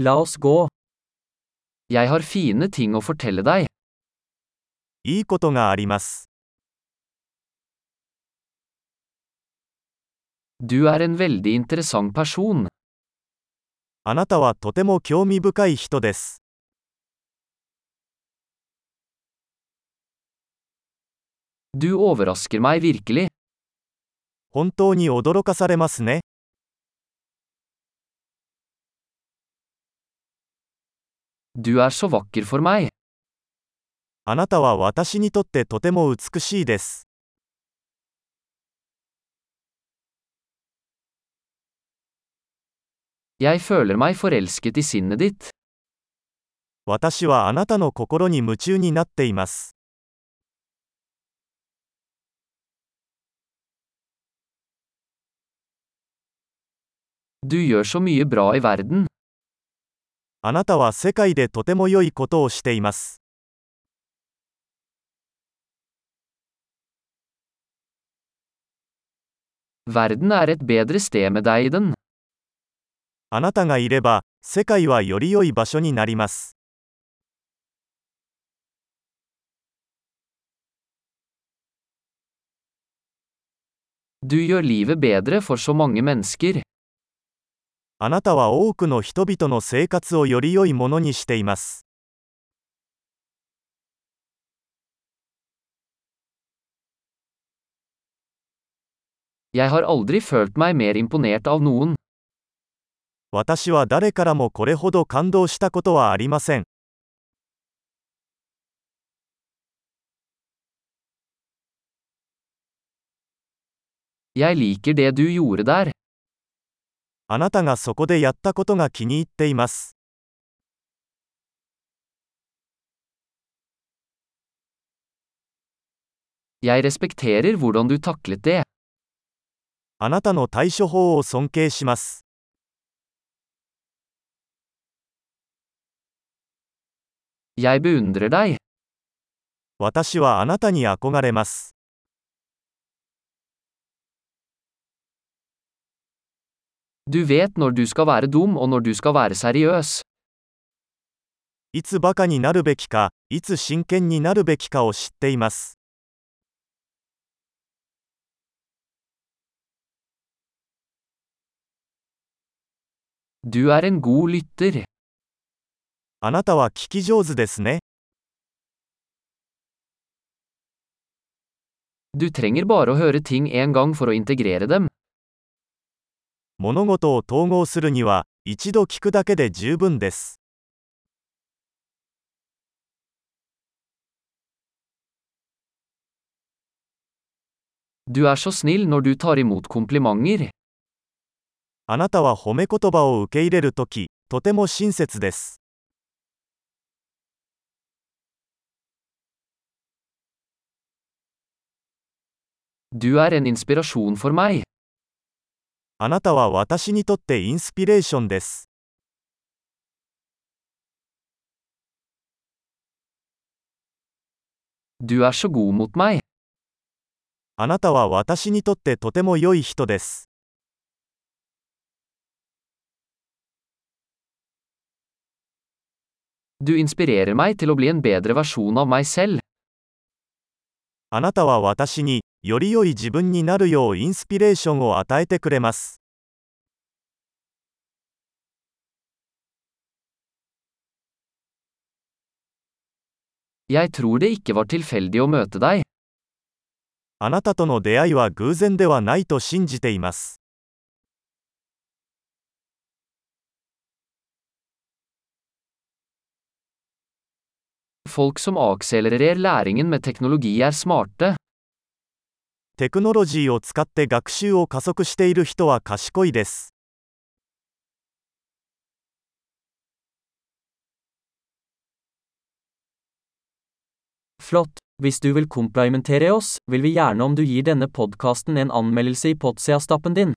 La oss gå. Jeg har fine ting å fortelle deg. いいことがあります。Du er en veldig interessant person. あなたはとても興味深い人です。Du overrasker meg virkelig. 本当に驚かされますね。Du er så vakker for meg. あなたは私にとってとても美しいです。Jeg føler meg forelsket i sinnet ditt. 私はあなたの心に夢中になっています。Du gjør så mye bra i verden. あなたは世界でとても良いことをしています。Verden er et bedre sted med deg i den. あなたがいれば、世界はより良い場所になります。Du gjør livet bedre for så mange mennesker. あなたは多くの人々の生活をより良いものにしています。私は誰からもこれほど感動したことはありません。Jeg liker det. あなたがそこでやったことが気に入っています。あなたの対処法を尊敬します。私はあなたに憧れます。Du vet når du skal være dum og når du skal være seriøs. いつバカになるべきか、いつ真剣になるべきかを知っています。 Du er en god lytter. あなたは聞き上手ですね。 Du trenger bare å høre ting en gang for å integrere dem. 物事を統合するには、一度聞くだけで十分です。Er. あなたは褒め言葉を受け入れるとき、とても親切です。Du er en inspirasjon for meg. あなたは私にとってインスピレーションです。Du er så god mot meg. あなたは私にとってとても良い人です。Du inspirerer meg til å bli en bedre versjon av meg selv. あなたは私に、より良い自分になるようインスピレーションを与えてくれます。あなたとの出会いは偶然ではないと信じています。Folk som akselererer læringen med teknologi er smarte. テクノロジーを使って学習を加速している人は賢いです。 Flott! Hvis du vil komplimentere oss, vil vi gjerne om du gir denne podkasten en anmeldelse i Potsia-stappen din.